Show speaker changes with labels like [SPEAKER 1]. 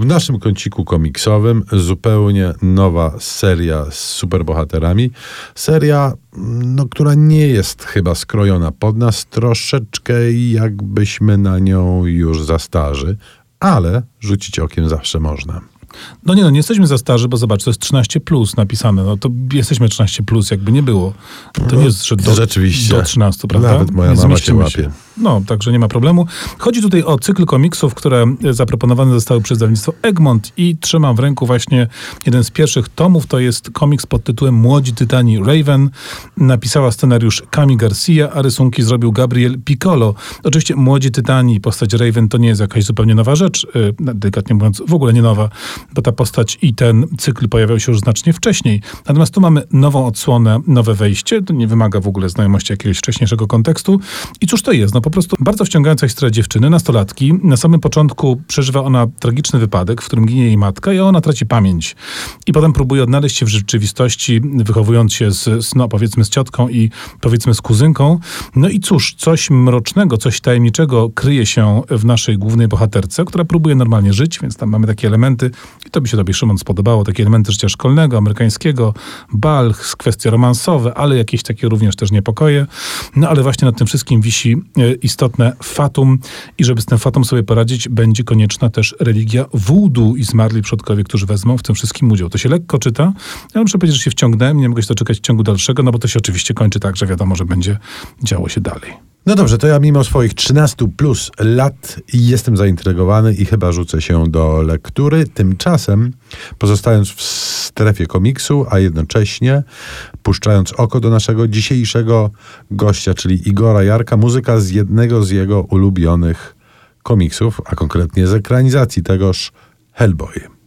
[SPEAKER 1] W naszym kąciku komiksowym zupełnie nowa seria z superbohaterami. Seria, no, która nie jest chyba skrojona pod nas, troszeczkę jakbyśmy na nią już za starzy, ale rzucić okiem zawsze można.
[SPEAKER 2] No nie no, nie jesteśmy za starzy, bo zobacz, to jest 13 plus napisane. No to jesteśmy 13 plus, jakby nie było. To nie jest, że do,
[SPEAKER 1] Rzeczywiście.
[SPEAKER 2] do 13, prawda?
[SPEAKER 1] Nawet moja
[SPEAKER 2] Nie
[SPEAKER 1] mama
[SPEAKER 2] zmieścimy
[SPEAKER 1] łapie.
[SPEAKER 2] No, także nie ma problemu. Chodzi tutaj o cykl komiksów, które e, zaproponowane zostały przez wydawnictwo Egmont i trzymam w ręku właśnie jeden z pierwszych tomów. To jest komiks pod tytułem Młodzi Tytani Raven. Napisała scenariusz Cami Garcia, a rysunki zrobił Gabriel Piccolo. Oczywiście Młodzi Tytani, postać Raven to nie jest jakaś zupełnie nowa rzecz, e, delikatnie mówiąc w ogóle nie nowa, bo ta postać i ten cykl pojawiał się już znacznie wcześniej. Natomiast tu mamy nową odsłonę, nowe wejście. To nie wymaga w ogóle znajomości jakiegoś wcześniejszego kontekstu. I cóż to jest? No po prostu bardzo wciągająca historia dziewczyny, nastolatki. Na samym początku przeżywa ona tragiczny wypadek, w którym ginie jej matka i ona traci pamięć. I potem próbuje odnaleźć się w rzeczywistości, wychowując się z, z no, powiedzmy z ciotką i powiedzmy z kuzynką. No i cóż, coś mrocznego, coś tajemniczego kryje się w naszej głównej bohaterce, która próbuje normalnie żyć, więc tam mamy takie elementy, i to by się tobie, Szymon, spodobało, takie elementy życia szkolnego, amerykańskiego, bal, kwestie romansowe, ale jakieś takie również też niepokoje. No ale właśnie nad tym wszystkim wisi e, istotne fatum i żeby z tym fatum sobie poradzić, będzie konieczna też religia voodoo i zmarli przodkowie, którzy wezmą w tym wszystkim udział. To się lekko czyta. Ja muszę powiedzieć, że się wciągnąłem, nie mogę się doczekać ciągu dalszego, no bo to się oczywiście kończy tak, że wiadomo, że będzie działo się dalej.
[SPEAKER 1] No dobrze, to ja mimo swoich 13 plus lat jestem zaintrygowany i chyba rzucę się do lektury. Tymczasem, pozostając w strefie komiksu, a jednocześnie puszczając oko do naszego dzisiejszego gościa, czyli Igora Jarka, muzyka z jednego z jego ulubionych komiksów, a konkretnie z ekranizacji tegoż Hellboy.